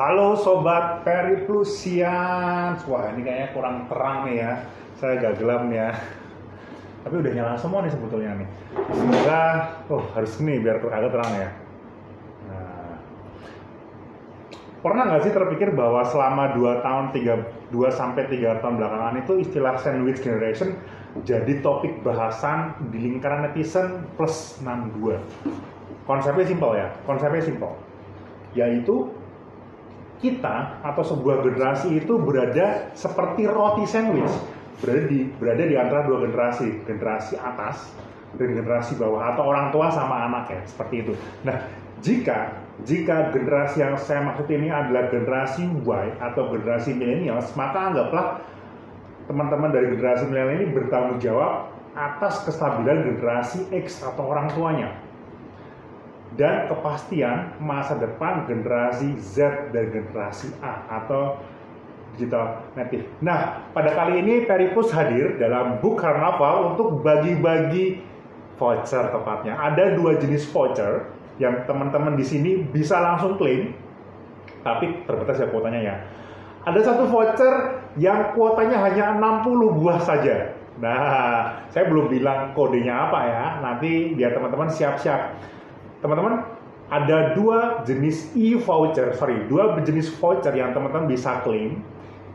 Halo sobat Periplusian. Wah ini kayaknya kurang terang nih ya. Saya agak gelap nih ya. Tapi udah nyala semua nih sebetulnya nih. Semoga, oh harus ini biar agak terang ya. Nah, pernah nggak sih terpikir bahwa selama 2 tahun 3 2 sampai 3 tahun belakangan itu istilah sandwich generation jadi topik bahasan di lingkaran netizen plus 62. Konsepnya simpel ya, konsepnya simpel. Yaitu kita atau sebuah generasi itu berada seperti roti sandwich. Berada di berada di antara dua generasi generasi atas dan generasi bawah atau orang tua sama anak ya seperti itu. Nah jika jika generasi yang saya maksud ini adalah generasi Y atau generasi milenials maka anggaplah teman-teman dari generasi milenial ini bertanggung jawab atas kestabilan generasi X atau orang tuanya dan kepastian masa depan generasi Z dan generasi A atau digital native. Nah, pada kali ini Peripus hadir dalam Book Carnaval untuk bagi-bagi voucher tepatnya. Ada dua jenis voucher yang teman-teman di sini bisa langsung klaim, tapi terbatas ya kuotanya ya. Ada satu voucher yang kuotanya hanya 60 buah saja. Nah, saya belum bilang kodenya apa ya. Nanti biar teman-teman siap-siap teman-teman ada dua jenis e-voucher, sorry, dua jenis voucher yang teman-teman bisa klaim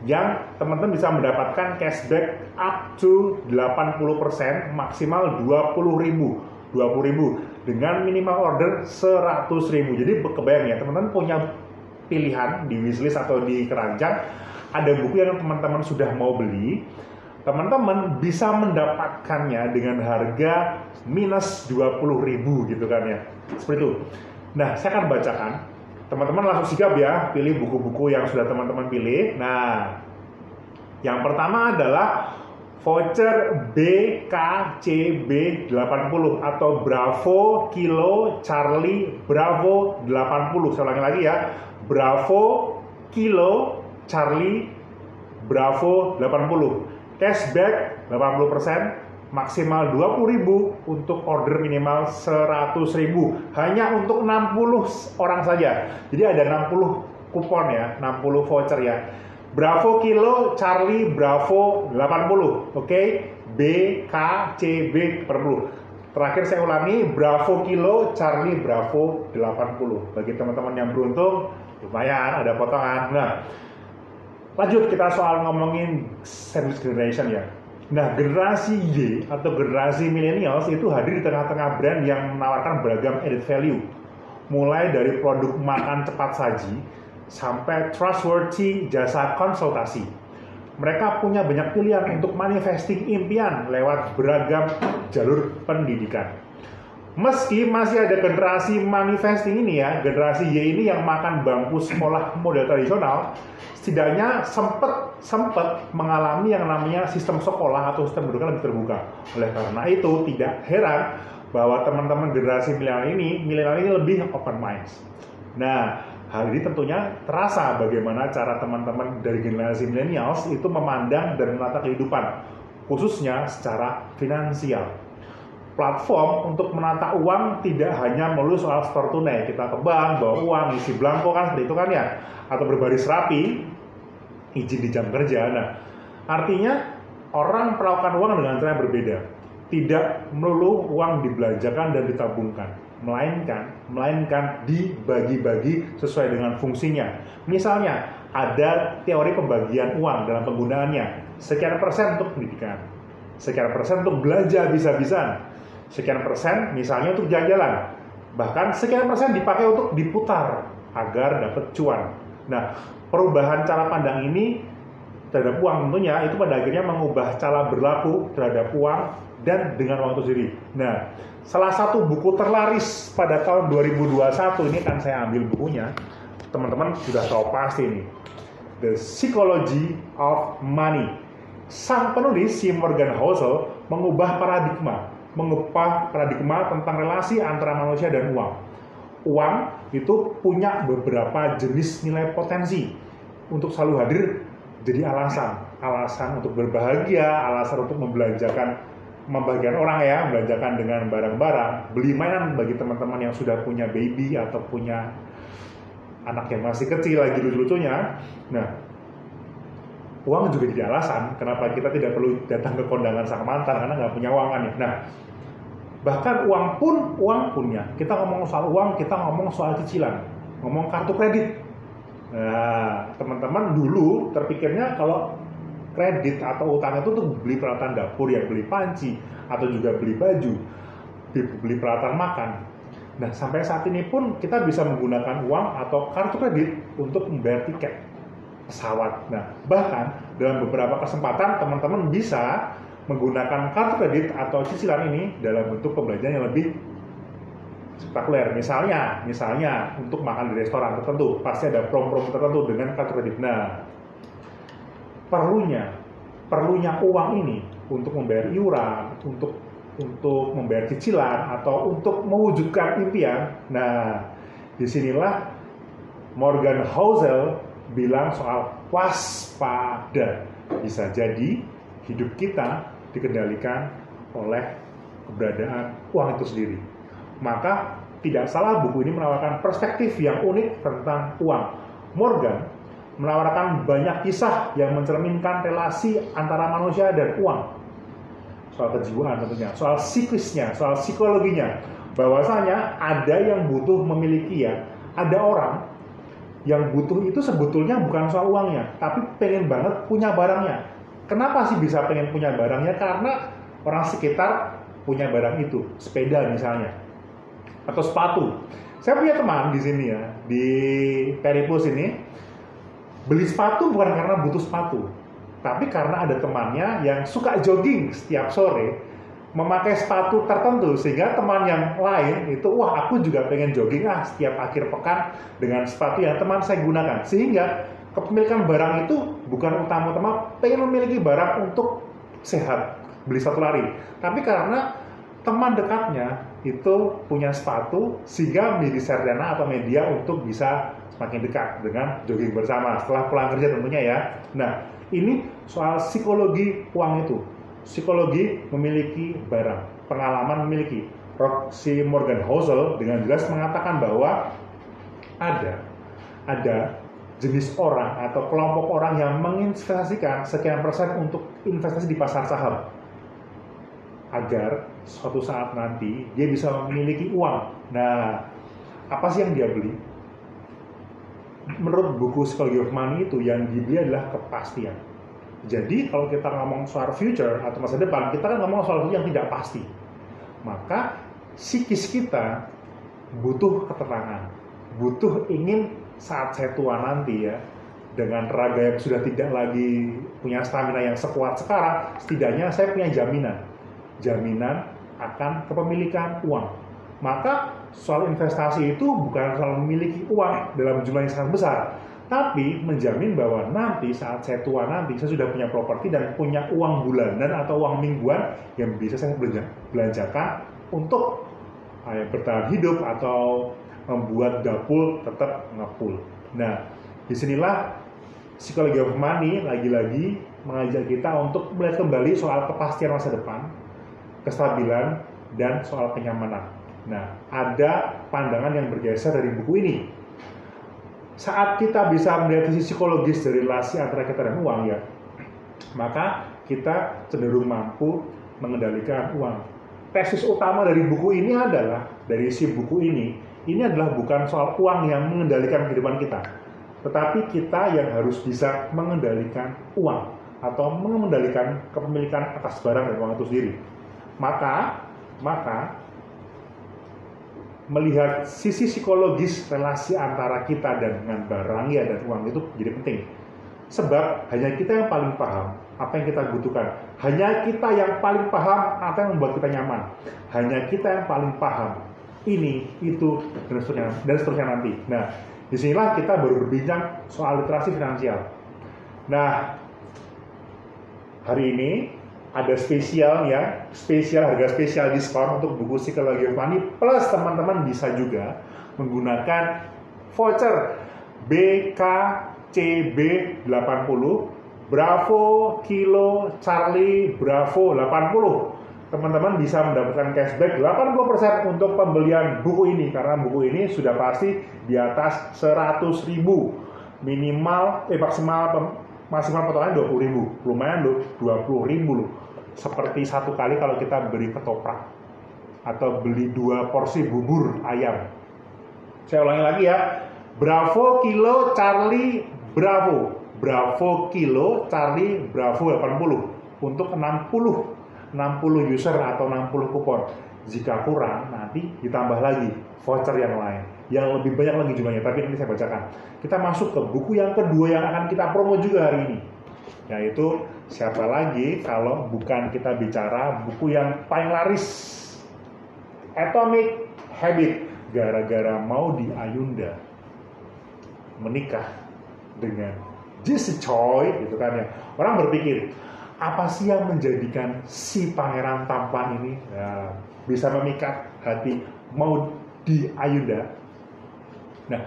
yang teman-teman bisa mendapatkan cashback up to 80% maksimal 20.000 20.000 dengan minimal order 100.000 jadi kebayang ya teman-teman punya pilihan di wishlist atau di keranjang ada buku yang teman-teman sudah mau beli teman-teman bisa mendapatkannya dengan harga minus 20.000 gitu kan ya. Seperti itu. Nah, saya akan bacakan. Teman-teman langsung sigap ya, pilih buku-buku yang sudah teman-teman pilih. Nah, yang pertama adalah voucher BKCB 80 atau Bravo Kilo Charlie Bravo 80. Saya ulangi lagi ya. Bravo Kilo Charlie Bravo 80 cashback 80% maksimal 20.000 untuk order minimal 100.000 hanya untuk 60 orang saja. Jadi ada 60 kupon ya 60 voucher ya. Bravo Kilo Charlie Bravo 80 oke? Okay? B K C B perlu. Terakhir saya ulangi Bravo Kilo Charlie Bravo 80 bagi teman-teman yang beruntung lumayan ada potongan. Nah Lanjut kita soal ngomongin service generation ya. Nah, generasi Y atau generasi millennials itu hadir di tengah-tengah brand yang menawarkan beragam added value. Mulai dari produk makan cepat saji sampai trustworthy jasa konsultasi. Mereka punya banyak pilihan untuk manifesting impian lewat beragam jalur pendidikan. Meski masih ada generasi manifesting ini ya, generasi Y ini yang makan bangku sekolah model tradisional, setidaknya sempat sempat mengalami yang namanya sistem sekolah atau sistem pendidikan lebih terbuka. Oleh karena itu tidak heran bahwa teman-teman generasi milenial ini, milenial ini lebih open mind. Nah, hal ini tentunya terasa bagaimana cara teman-teman dari generasi milenials itu memandang dan menata kehidupan, khususnya secara finansial platform untuk menata uang tidak hanya melulu soal store tunai. Kita ke bank, bawa uang, isi belangko kan seperti itu kan ya. Atau berbaris rapi, izin di jam kerja. Nah, artinya orang melakukan uang dengan cara berbeda. Tidak melulu uang dibelanjakan dan ditabungkan. Melainkan, melainkan dibagi-bagi sesuai dengan fungsinya. Misalnya, ada teori pembagian uang dalam penggunaannya. Sekian persen untuk pendidikan, sekian persen untuk belanja bisa-bisa, sekian persen misalnya untuk jalan-jalan bahkan sekian persen dipakai untuk diputar agar dapat cuan nah perubahan cara pandang ini terhadap uang tentunya itu pada akhirnya mengubah cara berlaku terhadap uang dan dengan itu sendiri. Nah salah satu buku terlaris pada tahun 2021 ini kan saya ambil bukunya. Teman-teman sudah tahu pasti ini. The Psychology of Money. Sang penulis si Morgan Housel mengubah paradigma mengubah paradigma tentang relasi antara manusia dan uang. Uang itu punya beberapa jenis nilai potensi untuk selalu hadir jadi alasan, alasan untuk berbahagia, alasan untuk membelanjakan membagikan orang ya, membelanjakan dengan barang-barang, beli mainan bagi teman-teman yang sudah punya baby atau punya anak yang masih kecil lagi lucu-lucunya. Nah, uang juga jadi alasan kenapa kita tidak perlu datang ke kondangan sang mantan karena nggak punya uang kan ya. Nah, bahkan uang pun uang punya. Kita ngomong soal uang, kita ngomong soal cicilan, ngomong kartu kredit. Nah, teman-teman dulu terpikirnya kalau kredit atau utang itu untuk beli peralatan dapur ya, beli panci atau juga beli baju, beli peralatan makan. Nah, sampai saat ini pun kita bisa menggunakan uang atau kartu kredit untuk membayar tiket pesawat. Nah, bahkan dalam beberapa kesempatan teman-teman bisa menggunakan kartu kredit atau cicilan ini dalam bentuk pembelajaran yang lebih spektakuler. Misalnya, misalnya untuk makan di restoran tertentu, pasti ada promo-promo tertentu dengan kartu kredit. Nah, perlunya perlunya uang ini untuk membayar iuran, untuk untuk membayar cicilan atau untuk mewujudkan impian. Nah, di sinilah Morgan Housel bilang soal waspada. Bisa jadi hidup kita dikendalikan oleh keberadaan uang itu sendiri. Maka tidak salah buku ini menawarkan perspektif yang unik tentang uang. Morgan menawarkan banyak kisah yang mencerminkan relasi antara manusia dan uang. Soal kejiwaan tentunya, soal siklisnya, soal psikologinya. Bahwasanya ada yang butuh memiliki ya, ada orang yang butuh itu sebetulnya bukan soal uangnya, tapi pengen banget punya barangnya. Kenapa sih bisa pengen punya barangnya? Karena orang sekitar punya barang itu, sepeda misalnya, atau sepatu. Saya punya teman di sini ya, di Peripus ini, beli sepatu bukan karena butuh sepatu, tapi karena ada temannya yang suka jogging setiap sore, memakai sepatu tertentu sehingga teman yang lain itu wah aku juga pengen jogging ah setiap akhir pekan dengan sepatu yang teman saya gunakan sehingga kepemilikan barang itu bukan utama-utama pengen memiliki barang untuk sehat beli sepatu lari. Tapi karena teman dekatnya itu punya sepatu sehingga menjadi serdana atau media untuk bisa semakin dekat dengan jogging bersama setelah pulang kerja tentunya ya. Nah ini soal psikologi uang itu. Psikologi memiliki barang, pengalaman memiliki. Si Morgan Housel dengan jelas mengatakan bahwa ada ada jenis orang atau kelompok orang yang menginvestasikan sekian persen untuk investasi di pasar saham agar suatu saat nanti dia bisa memiliki uang. Nah, apa sih yang dia beli? Menurut buku Psychology of Money itu yang dibeli adalah kepastian jadi kalau kita ngomong soal future atau masa depan, kita kan ngomong soal yang tidak pasti. Maka psikis kita butuh ketenangan, butuh ingin saat saya tua nanti ya, dengan raga yang sudah tidak lagi punya stamina yang sekuat sekarang, setidaknya saya punya jaminan. Jaminan akan kepemilikan uang. Maka soal investasi itu bukan soal memiliki uang dalam jumlah yang sangat besar, tapi menjamin bahwa nanti saat saya tua nanti saya sudah punya properti dan punya uang bulanan atau uang mingguan yang bisa saya belanjakan untuk ya, bertahan hidup atau membuat dapur tetap ngepul. Nah, di sinilah psikologi of money lagi-lagi mengajak kita untuk melihat kembali soal kepastian masa depan, kestabilan, dan soal kenyamanan. Nah, ada pandangan yang bergeser dari buku ini saat kita bisa melihat sisi psikologis dari relasi antara kita dan uang ya, maka kita cenderung mampu mengendalikan uang. Tesis utama dari buku ini adalah dari isi buku ini, ini adalah bukan soal uang yang mengendalikan kehidupan kita, tetapi kita yang harus bisa mengendalikan uang atau mengendalikan kepemilikan atas barang dan uang itu sendiri. Maka, maka melihat sisi psikologis relasi antara kita dan dengan barang ya dan uang itu jadi penting. Sebab hanya kita yang paling paham apa yang kita butuhkan. Hanya kita yang paling paham apa yang membuat kita nyaman. Hanya kita yang paling paham ini, itu, dan seterusnya, dan seterusnya nanti. Nah, di sinilah kita berbincang soal literasi finansial. Nah, hari ini ada spesial ya, spesial harga spesial diskon untuk buku psikologi money plus teman-teman bisa juga menggunakan voucher BKCB 80 Bravo Kilo Charlie Bravo 80 teman-teman bisa mendapatkan cashback 80% untuk pembelian buku ini karena buku ini sudah pasti di atas 100 ribu. Minimal eh maksimal maksimal potongan 20 ribu. Lumayan loh 20 ribu loh. Seperti satu kali kalau kita beli ketoprak atau beli dua porsi bubur ayam. Saya ulangi lagi ya Bravo Kilo Charlie Bravo. Bravo Kilo Charlie Bravo 80 untuk 60 60 user atau 60 kupon. Jika kurang, nanti ditambah lagi voucher yang lain. Yang lebih banyak lagi jumlahnya, tapi nanti saya bacakan. Kita masuk ke buku yang kedua yang akan kita promo juga hari ini. Yaitu siapa lagi kalau bukan kita bicara buku yang paling laris. Atomic Habit. Gara-gara mau di Ayunda menikah dengan Jesse Choi gitu kan ya. Orang berpikir, apa sih yang menjadikan si pangeran tampan ini ya, bisa memikat hati mau di Ayunda? Nah,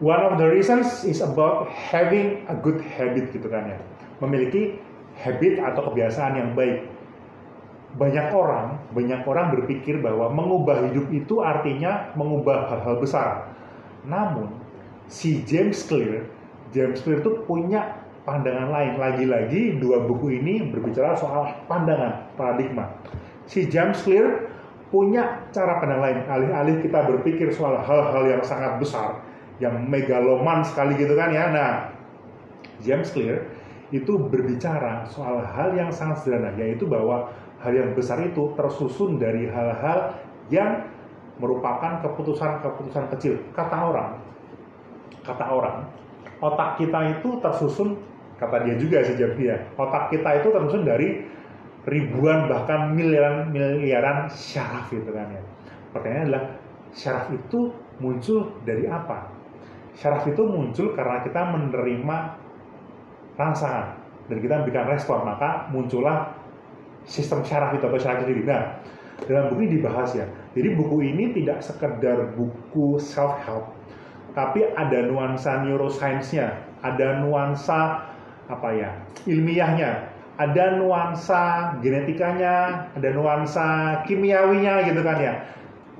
one of the reasons is about having a good habit gitu kan ya, memiliki habit atau kebiasaan yang baik. Banyak orang, banyak orang berpikir bahwa mengubah hidup itu artinya mengubah hal-hal besar. Namun, si James Clear, James Clear itu punya pandangan lain. Lagi-lagi dua buku ini berbicara soal pandangan, paradigma. Si James Clear punya cara pandang lain. Alih-alih kita berpikir soal hal-hal yang sangat besar, yang megaloman sekali gitu kan ya. Nah, James Clear itu berbicara soal hal yang sangat sederhana, yaitu bahwa hal yang besar itu tersusun dari hal-hal yang merupakan keputusan-keputusan kecil. Kata orang, kata orang, otak kita itu tersusun kata dia juga sih dia otak kita itu tersusun dari ribuan bahkan miliaran miliaran syaraf gitu kan ya. Pertanyaannya adalah syaraf itu muncul dari apa? Syaraf itu muncul karena kita menerima rangsangan. Dan kita memberikan respon maka muncullah sistem syaraf itu atau syaraf itu nah dalam buku ini dibahas ya. Jadi buku ini tidak sekedar buku self help tapi ada nuansa neuroscience-nya ada nuansa apa ya ilmiahnya ada nuansa genetikanya ada nuansa kimiawinya gitu kan ya.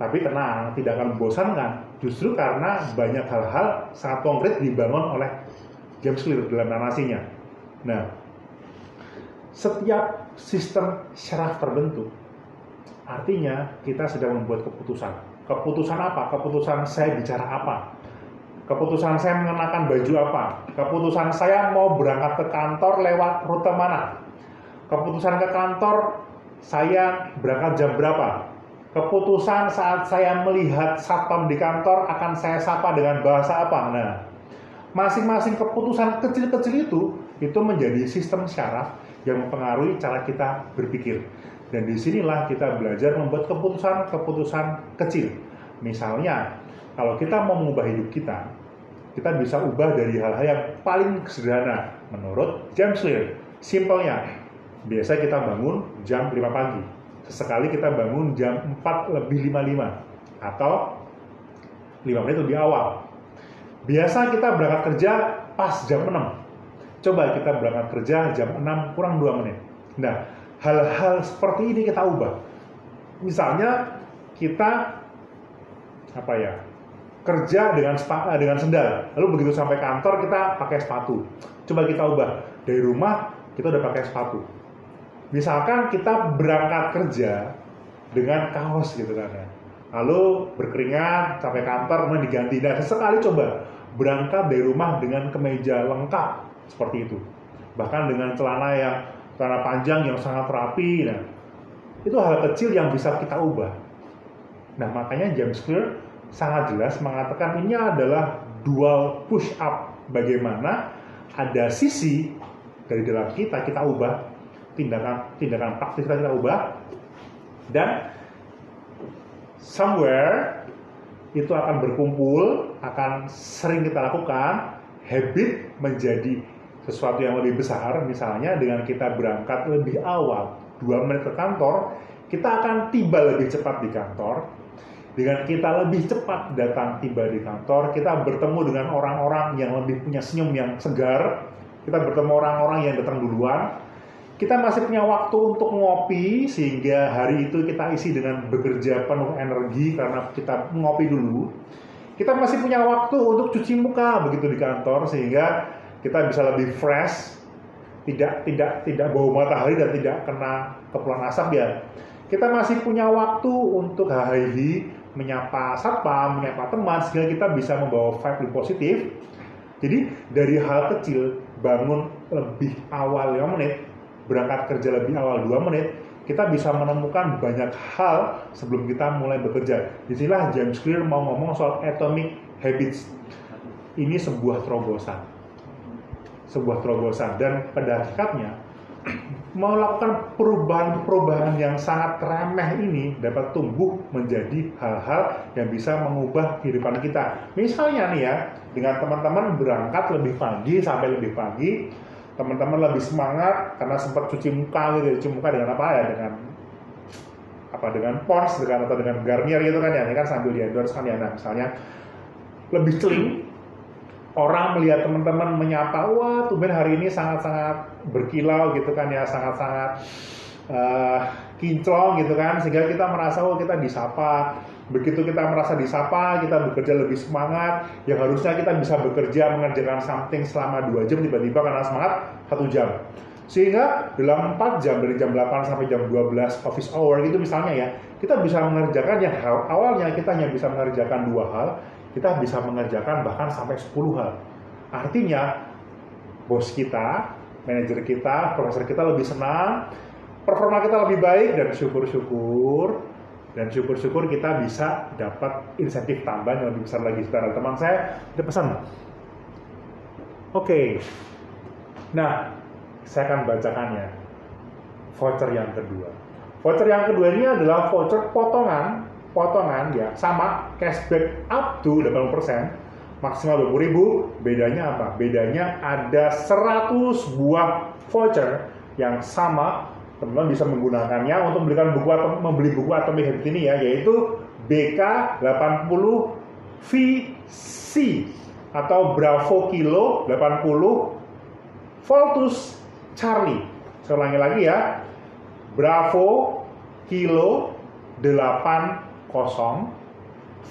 Tapi tenang tidak akan membosankan justru karena banyak hal-hal sangat konkret dibangun oleh James Clear dalam narasinya. Nah setiap sistem syaraf terbentuk artinya kita sedang membuat keputusan. Keputusan apa? Keputusan saya bicara apa Keputusan saya mengenakan baju apa? Keputusan saya mau berangkat ke kantor lewat rute mana? Keputusan ke kantor saya berangkat jam berapa? Keputusan saat saya melihat satpam di kantor akan saya sapa dengan bahasa apa? Nah, masing-masing keputusan kecil-kecil itu itu menjadi sistem syaraf yang mempengaruhi cara kita berpikir. Dan di sinilah kita belajar membuat keputusan-keputusan kecil. Misalnya, kalau kita mau mengubah hidup kita, kita bisa ubah dari hal-hal yang paling sederhana menurut James Clear. Simpelnya, biasa kita bangun jam 5 pagi. Sesekali kita bangun jam 4 lebih 55 atau 5 menit lebih awal. Biasa kita berangkat kerja pas jam 6. Coba kita berangkat kerja jam 6 kurang 2 menit. Nah, hal-hal seperti ini kita ubah. Misalnya kita apa ya kerja dengan sepatu, eh, dengan sendal. Lalu begitu sampai kantor kita pakai sepatu. Coba kita ubah dari rumah kita udah pakai sepatu. Misalkan kita berangkat kerja dengan kaos gitu kan ya. Lalu berkeringat sampai kantor kemudian diganti. Dan sesekali coba berangkat dari rumah dengan kemeja lengkap seperti itu. Bahkan dengan celana yang celana panjang yang sangat rapi. Nah, itu hal kecil yang bisa kita ubah. Nah, makanya James Clear sangat jelas mengatakan ini adalah dual push up. Bagaimana ada sisi dari dalam kita kita ubah tindakan tindakan praktis kita, kita ubah dan somewhere itu akan berkumpul, akan sering kita lakukan, habit menjadi sesuatu yang lebih besar, misalnya dengan kita berangkat lebih awal, dua menit ke kantor, kita akan tiba lebih cepat di kantor, dengan kita lebih cepat datang tiba di kantor, kita bertemu dengan orang-orang yang lebih punya senyum yang segar, kita bertemu orang-orang yang datang duluan, kita masih punya waktu untuk ngopi sehingga hari itu kita isi dengan bekerja penuh energi karena kita ngopi dulu. Kita masih punya waktu untuk cuci muka begitu di kantor sehingga kita bisa lebih fresh, tidak tidak tidak bau matahari dan tidak kena kepulan asap ya. Kita masih punya waktu untuk hahi menyapa satpam, menyapa teman sehingga kita bisa membawa vibe yang positif. Jadi dari hal kecil bangun lebih awal 5 menit berangkat kerja lebih awal 2 menit, kita bisa menemukan banyak hal sebelum kita mulai bekerja. Di sinilah James Clear mau ngomong soal atomic habits. Ini sebuah terobosan. Sebuah terobosan. Dan pada hakikatnya, melakukan perubahan-perubahan yang sangat remeh ini dapat tumbuh menjadi hal-hal yang bisa mengubah kehidupan kita. Misalnya nih ya, dengan teman-teman berangkat lebih pagi sampai lebih pagi, teman-teman lebih semangat karena sempat cuci muka gitu cuci muka dengan apa ya? Dengan apa? Dengan Pons dengan atau dengan Garnier gitu kan ya? Ini kan sambil di kan ya. Nah misalnya lebih celing orang melihat teman-teman menyapa wah tuh hari ini sangat-sangat berkilau gitu kan ya sangat-sangat uh, kinclong gitu kan sehingga kita merasa oh kita disapa. Begitu kita merasa disapa kita bekerja lebih semangat yang harusnya kita bisa bekerja mengerjakan something selama dua jam tiba-tiba karena semangat satu jam. Sehingga dalam 4 jam dari jam 8 sampai jam 12 office hour gitu misalnya ya kita bisa mengerjakan yang awalnya kita hanya bisa mengerjakan dua hal kita bisa mengerjakan bahkan sampai 10 hal. Artinya bos kita manajer kita profesor kita lebih senang performa kita lebih baik dan syukur-syukur dan syukur-syukur kita bisa dapat insentif tambahan yang lebih besar lagi. Saudara teman saya itu pesan. Oke. Okay. nah saya akan bacakannya. Voucher yang kedua voucher yang kedua ini adalah voucher potongan potongan ya sama cashback up to 80% maksimal 20 ribu bedanya apa? bedanya ada 100 buah voucher yang sama teman-teman bisa menggunakannya untuk membelikan buku atau membeli buku Atomic Habit ini ya yaitu BK80 VC atau Bravo Kilo 80 Voltus Charlie. Saya lagi ya. Bravo Kilo 80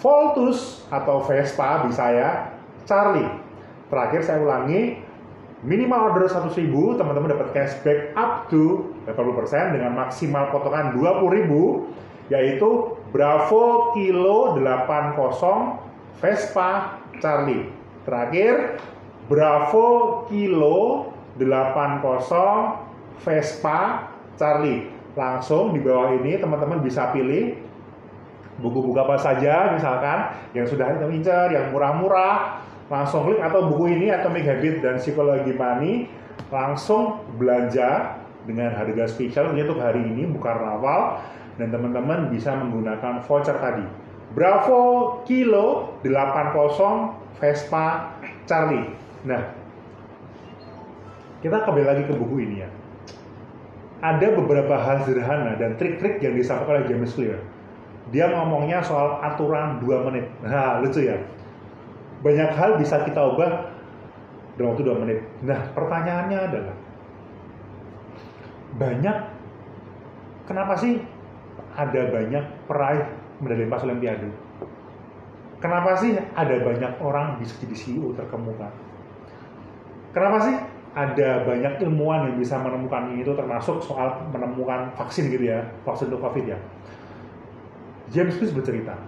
Voltus atau Vespa bisa ya Charlie. Terakhir saya ulangi minimal order 100 ribu teman-teman dapat cashback up to 80% dengan maksimal potongan 20 ribu yaitu Bravo Kilo 80 Vespa Charlie terakhir Bravo Kilo 80 Vespa Charlie langsung di bawah ini teman-teman bisa pilih buku-buku apa saja misalkan yang sudah kita yang murah-murah langsung klik atau buku ini Atomic Habit dan Psikologi Money langsung belanja dengan harga spesial untuk hari ini bukan rawal dan teman-teman bisa menggunakan voucher tadi. Bravo Kilo 80 Vespa Charlie. Nah, kita kembali lagi ke buku ini ya. Ada beberapa hal sederhana dan trik-trik yang disampaikan oleh James Clear. Dia ngomongnya soal aturan 2 menit. Nah, lucu ya banyak hal bisa kita ubah dalam waktu dua menit. Nah, pertanyaannya adalah banyak kenapa sih ada banyak peraih medali emas Olimpiade? Kenapa sih ada banyak orang bisa jadi CEO terkemuka? Kenapa sih ada banyak ilmuwan yang bisa menemukan ini itu termasuk soal menemukan vaksin gitu ya, vaksin untuk COVID ya. James Smith bercerita,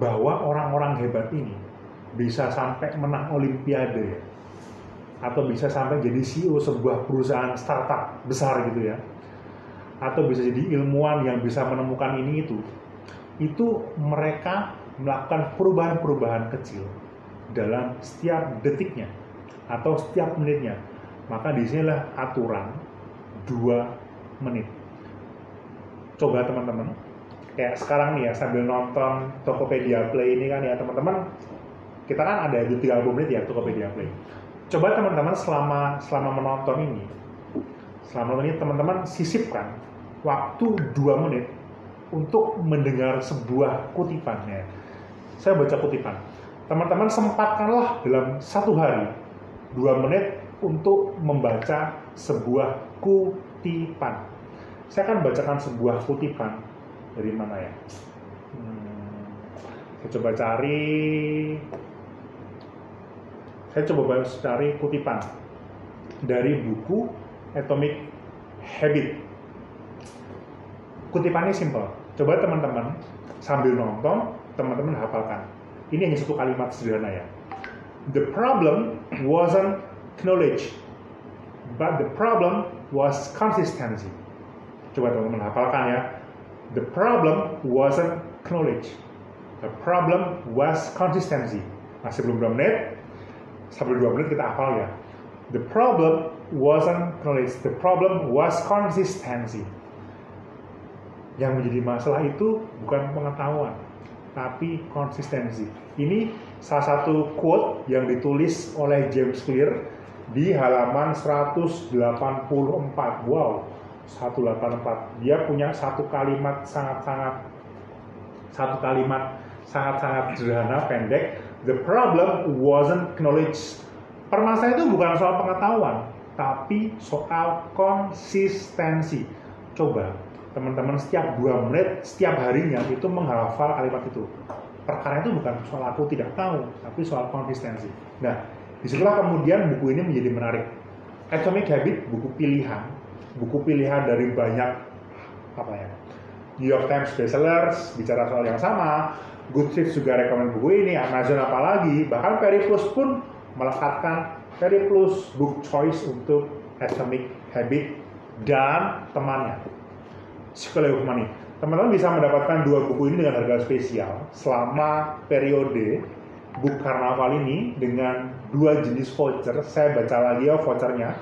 bahwa orang-orang hebat ini bisa sampai menang olimpiade atau bisa sampai jadi CEO sebuah perusahaan startup besar gitu ya atau bisa jadi ilmuwan yang bisa menemukan ini itu itu mereka melakukan perubahan-perubahan kecil dalam setiap detiknya atau setiap menitnya. Maka di sinilah aturan dua menit. Coba teman-teman kayak sekarang nih ya sambil nonton Tokopedia Play ini kan ya teman-teman. Kita kan ada di 30 menit ya Tokopedia Play. Coba teman-teman selama selama menonton ini selama ini teman-teman sisipkan waktu 2 menit untuk mendengar sebuah kutipan ya saya baca kutipan. Teman-teman sempatkanlah dalam satu hari 2 menit untuk membaca sebuah kutipan. Saya akan bacakan sebuah kutipan dari mana ya? Hmm, saya coba cari. Saya coba cari kutipan dari buku Atomic Habit. Kutipannya simple. Coba teman-teman sambil nonton, teman-teman hafalkan. Ini hanya satu kalimat sederhana ya. The problem wasn't knowledge, but the problem was consistency. Coba teman-teman hafalkan ya. The problem wasn't knowledge. The problem was consistency. Masih belum 2 menit. Sampai 2 menit kita hafal ya. The problem wasn't knowledge. The problem was consistency. Yang menjadi masalah itu bukan pengetahuan, tapi konsistensi. Ini salah satu quote yang ditulis oleh James Clear di halaman 184. Wow, 184. Dia punya satu kalimat sangat-sangat satu kalimat sangat-sangat sederhana pendek. The problem wasn't knowledge. Permasalahan itu bukan soal pengetahuan, tapi soal konsistensi. Coba teman-teman setiap dua menit, setiap harinya itu menghafal kalimat itu. Perkara itu bukan soal aku tidak tahu, tapi soal konsistensi. Nah, di situlah kemudian buku ini menjadi menarik. Atomic Habit, buku pilihan, buku pilihan dari banyak apa ya, New York Times bestsellers bicara soal yang sama, Goodreads juga rekomend buku ini, Amazon apalagi, bahkan Periplus pun melekatkan Periplus book choice untuk Atomic Habit dan temannya Psikologi Money. Teman-teman bisa mendapatkan dua buku ini dengan harga spesial selama periode book karnaval ini dengan dua jenis voucher. Saya baca lagi ya vouchernya.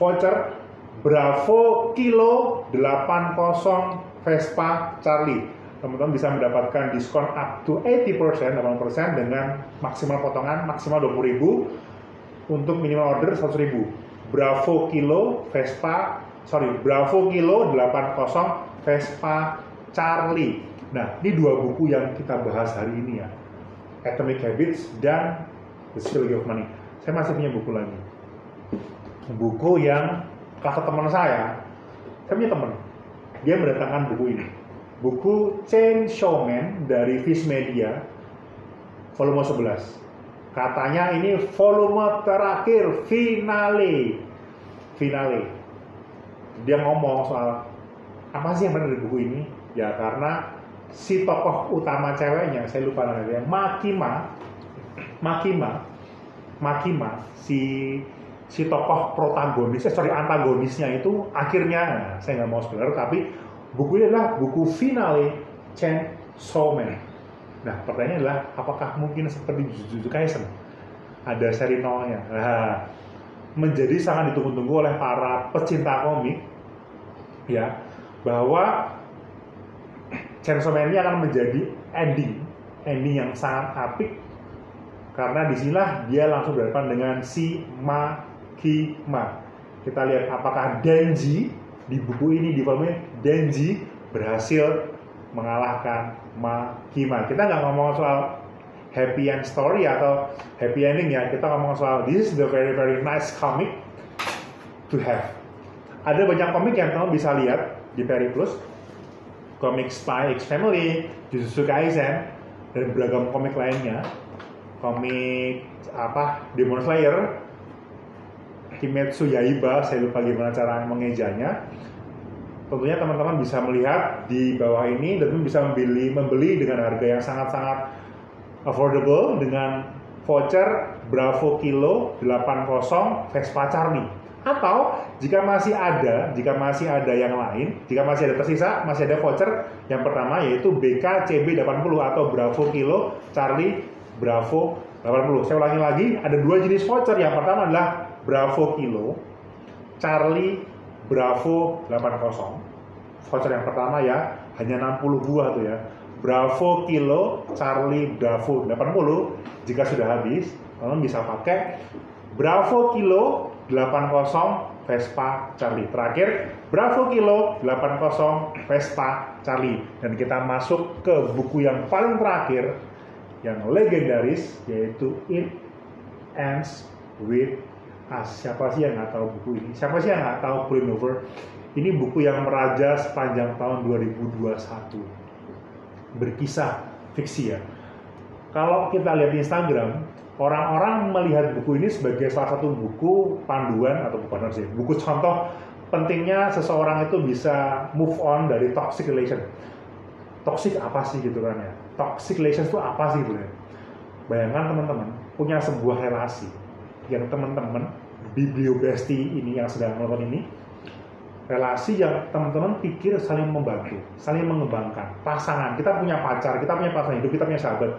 Voucher Bravo Kilo 80 Vespa Charlie. Teman-teman bisa mendapatkan diskon up to 80%, 80% dengan maksimal potongan maksimal 20.000 untuk minimal order 100.000. Bravo Kilo Vespa sorry Bravo Kilo 80 Vespa Charlie. Nah, ini dua buku yang kita bahas hari ini ya. Atomic Habits dan The Psychology of Money. Saya masih punya buku lagi. Buku yang kata teman saya, saya punya teman, dia mendatangkan buku ini. Buku Chain Showman dari Fish Media, volume 11. Katanya ini volume terakhir, finale. Finale. Dia ngomong soal apa sih yang benar dari buku ini? Ya karena si tokoh utama ceweknya, saya lupa namanya, Makima, Makima, Makima, si si tokoh protagonis, eh, sorry antagonisnya itu akhirnya, saya nggak mau spoiler, tapi buku ini adalah buku finale Chen Showman. Nah, pertanyaannya adalah apakah mungkin seperti Jujutsu Kaisen? Ada seri nolnya. Nah, menjadi sangat ditunggu-tunggu oleh para pecinta komik, ya, bahwa Chainsaw Man ini akan menjadi ending, ending yang sangat apik karena di sinilah dia langsung berhadapan dengan si Makima. Kita lihat apakah Denji di buku ini di volume Denji berhasil mengalahkan Makima. Kita nggak ngomong soal happy end story atau happy ending ya. Kita ngomong soal this is the very very nice comic to have. Ada banyak komik yang kamu bisa lihat di Perry Plus. Komik Spy X Family, Jujutsu Kaisen, dan beragam komik lainnya. Komik apa Demon Slayer, Kimetsu Yaiba, saya lupa gimana cara mengejanya. Tentunya teman-teman bisa melihat di bawah ini dan bisa membeli membeli dengan harga yang sangat-sangat affordable dengan voucher Bravo Kilo 80 Vespa Charlie. Atau jika masih ada, jika masih ada yang lain, jika masih ada tersisa, masih ada voucher yang pertama yaitu BKCB 80 atau Bravo Kilo Charlie Bravo 80. Saya ulangi lagi, ada dua jenis voucher. Yang pertama adalah Bravo Kilo Charlie Bravo 80. Voucher yang pertama ya, hanya 60 buah tuh ya. Bravo Kilo Charlie Bravo 80 jika sudah habis teman bisa pakai Bravo Kilo 80 Vespa Charlie terakhir Bravo Kilo 80 Vespa Charlie dan kita masuk ke buku yang paling terakhir yang legendaris yaitu It Ends with As. Siapa sih yang nggak tahu buku ini? Siapa sih yang nggak tahu Pulling Over? Ini buku yang meraja sepanjang tahun 2021. Berkisah fiksi ya. Kalau kita lihat di Instagram, orang-orang melihat buku ini sebagai salah satu buku panduan atau bukan sih, buku contoh pentingnya seseorang itu bisa move on dari toxic relation. Toxic apa sih gitu kan ya? Toxic relation itu apa sih gitu ya? Bayangkan teman-teman punya sebuah relasi yang teman-teman bibliobesti ini yang sedang menonton ini relasi yang teman-teman pikir saling membantu, saling mengembangkan. Pasangan, kita punya pacar, kita punya pasangan hidup, kita punya sahabat.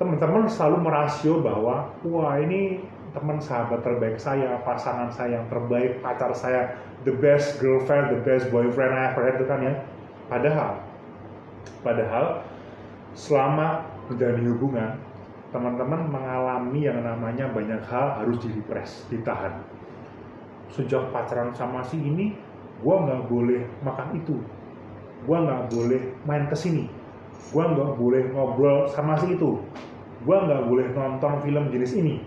Teman-teman selalu merasio bahwa, wah ini teman sahabat terbaik saya, pasangan saya yang terbaik, pacar saya, the best girlfriend, the best boyfriend I ever had, itu kan ya. Padahal, padahal selama menjalani hubungan, teman-teman mengalami yang namanya banyak hal harus direpres, ditahan. Sejak pacaran sama si ini, gua nggak boleh makan itu, gua nggak boleh main ke sini, gua nggak boleh ngobrol sama si itu, gua nggak boleh nonton film jenis ini.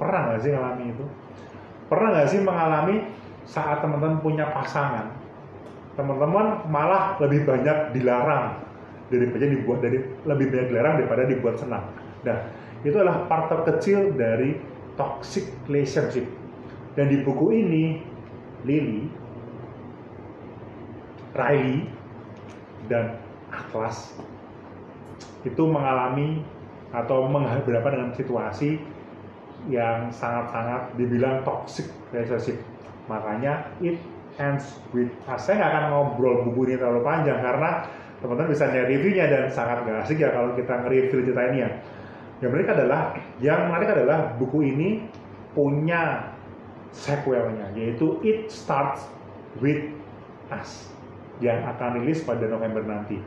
Pernah nggak sih ngalami itu? Pernah nggak sih mengalami saat teman-teman punya pasangan, teman-teman malah lebih banyak dilarang daripada dibuat dari lebih banyak dilarang daripada dibuat senang Nah, itu adalah part terkecil dari toxic relationship. Dan di buku ini, Lily, Riley, dan Atlas itu mengalami atau menghadapi dengan situasi yang sangat-sangat dibilang toxic relationship. Makanya it ends with us. Saya nggak akan ngobrol buku ini terlalu panjang karena teman-teman bisa nyari reviewnya dan sangat gak asik ya kalau kita nge-review cerita ini ya. Yang menarik adalah, yang menarik adalah buku ini punya sequelnya, yaitu It Starts With Us, yang akan rilis pada November nanti.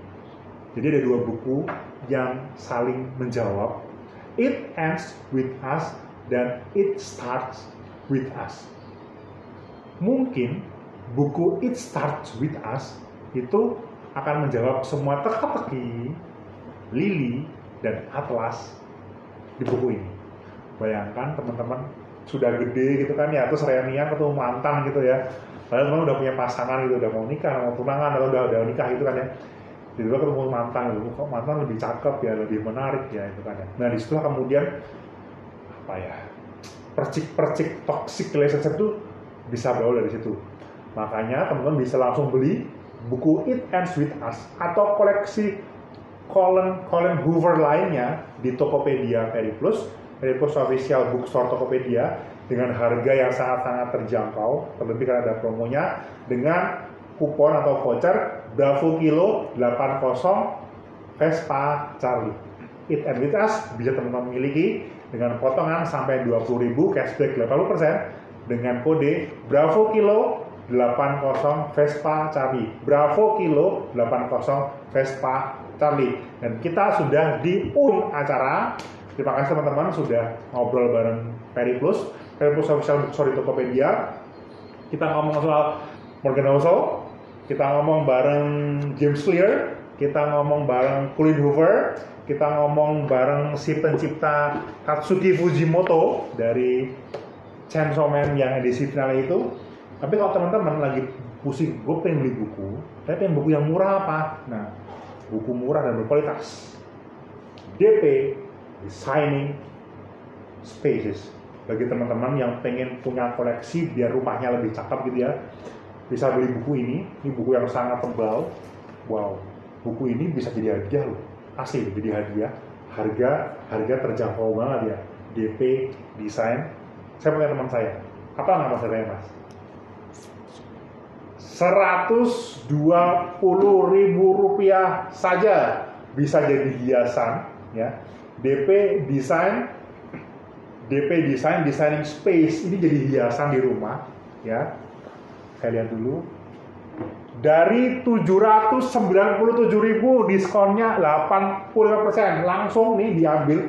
Jadi ada dua buku yang saling menjawab. It Ends With Us dan It Starts With Us. Mungkin buku It Starts With Us itu akan menjawab semua teka-teki Lily dan Atlas di buku ini. Bayangkan teman-teman sudah gede gitu kan ya, terus reunian ketemu mantan gitu ya. Padahal teman udah punya pasangan gitu, udah mau nikah, mau tunangan atau udah udah nikah gitu kan ya. Jadi ketemu mantan gitu, kok mantan lebih cakep ya, lebih menarik ya itu kan ya. Nah di situlah kemudian apa ya percik-percik toxic relationship itu bisa berawal dari situ. Makanya teman-teman bisa langsung beli buku It Ends With Us atau koleksi Colin, Colin Hoover lainnya di Tokopedia Periplus, Periplus Official Bookstore Tokopedia dengan harga yang sangat-sangat terjangkau, terlebih karena ada promonya dengan kupon atau voucher Bravo Kilo 80 Vespa Charlie. It and with us bisa teman-teman miliki dengan potongan sampai 20.000 cashback 80% dengan kode Bravo Kilo 80 Vespa Charlie. Bravo Kilo 80 Vespa Charlie. Dan kita sudah di un acara. Terima kasih teman-teman sudah ngobrol bareng Periplus. Periplus Official Bookstore Tokopedia. Kita ngomong soal Morgan Housel. Kita ngomong bareng James Clear. Kita ngomong bareng Colin Hoover. Kita ngomong bareng si pencipta Katsuki Fujimoto dari Chainsaw Man yang edisi final itu. Tapi kalau teman-teman lagi pusing, gue pengen beli buku, tapi pengen buku yang murah apa? Nah, buku murah dan berkualitas. DP Designing Spaces bagi teman-teman yang pengen punya koleksi biar rumahnya lebih cakep gitu ya bisa beli buku ini ini buku yang sangat tebal wow buku ini bisa jadi hadiah loh. Asli jadi hadiah. Harga harga terjangkau banget ya. DP desain. Saya punya teman saya. Apa nama saya mas? 120 ribu rupiah saja bisa jadi hiasan ya. DP desain. DP desain designing space ini jadi hiasan di rumah ya saya lihat dulu. Dari 797 ribu diskonnya 85% langsung nih diambil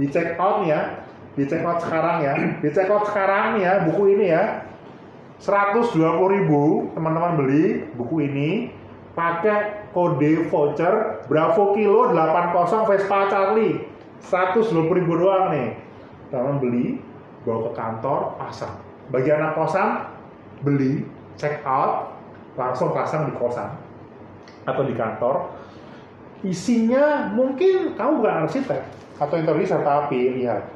di check out ya. Di check out sekarang ya. Di check out sekarang nih ya buku ini ya. 120 ribu teman-teman beli buku ini. Pakai kode voucher Bravo Kilo 80 Vespa Charlie. 120 ribu doang nih. Teman beli bawa ke kantor, pasang. Bagi anak kosan, beli, check out, langsung pasang di kosan atau di kantor. Isinya mungkin kamu bukan arsitek atau interior tapi lihat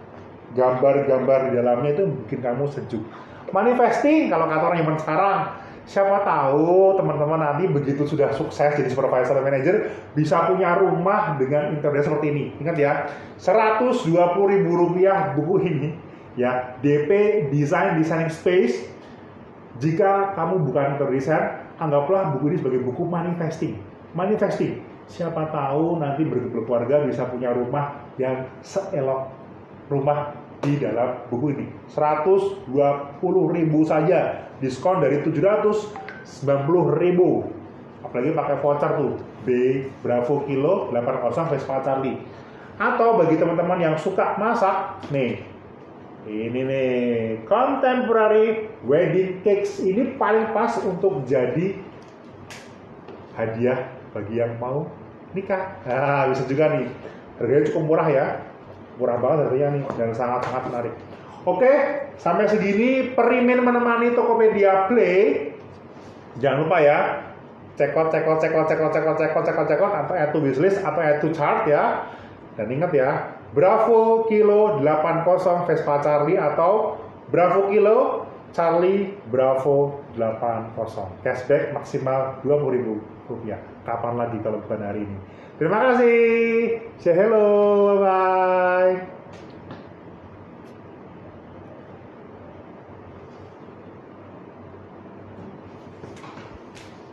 gambar-gambar di dalamnya itu bikin kamu sejuk. Manifesting kalau orang zaman sekarang, siapa tahu teman-teman nanti begitu sudah sukses jadi supervisor atau manager bisa punya rumah dengan interior seperti ini. Ingat ya, 120 ribu rupiah buku ini ya DP Design Designing Space. Jika kamu bukan interior design, anggaplah buku ini sebagai buku manifesting. Manifesting. Siapa tahu nanti berkeluarga bisa punya rumah yang seelok rumah di dalam buku ini. 120 ribu saja, diskon dari 790 ribu. Apalagi pakai voucher tuh, B Bravo Kilo 80 Vespa Charlie. Atau bagi teman-teman yang suka masak, nih, ini nih, contemporary wedding cakes ini paling pas untuk jadi hadiah bagi yang mau nikah. Nah, bisa juga nih. Harganya cukup murah ya murah banget harganya nih dan sangat-sangat menarik. Oke, sampai segini Perimin menemani Tokopedia Play. Jangan lupa ya, check out, check out, check out, check out, atau add to wishlist, atau add to chart ya. Dan ingat ya, Bravo Kilo 80 Vespa Charlie atau Bravo Kilo Charlie Bravo 80. Cashback maksimal 20.000 rupiah. Kapan lagi kalau bukan hari ini? Terima kasih. Say hello. Bye-bye.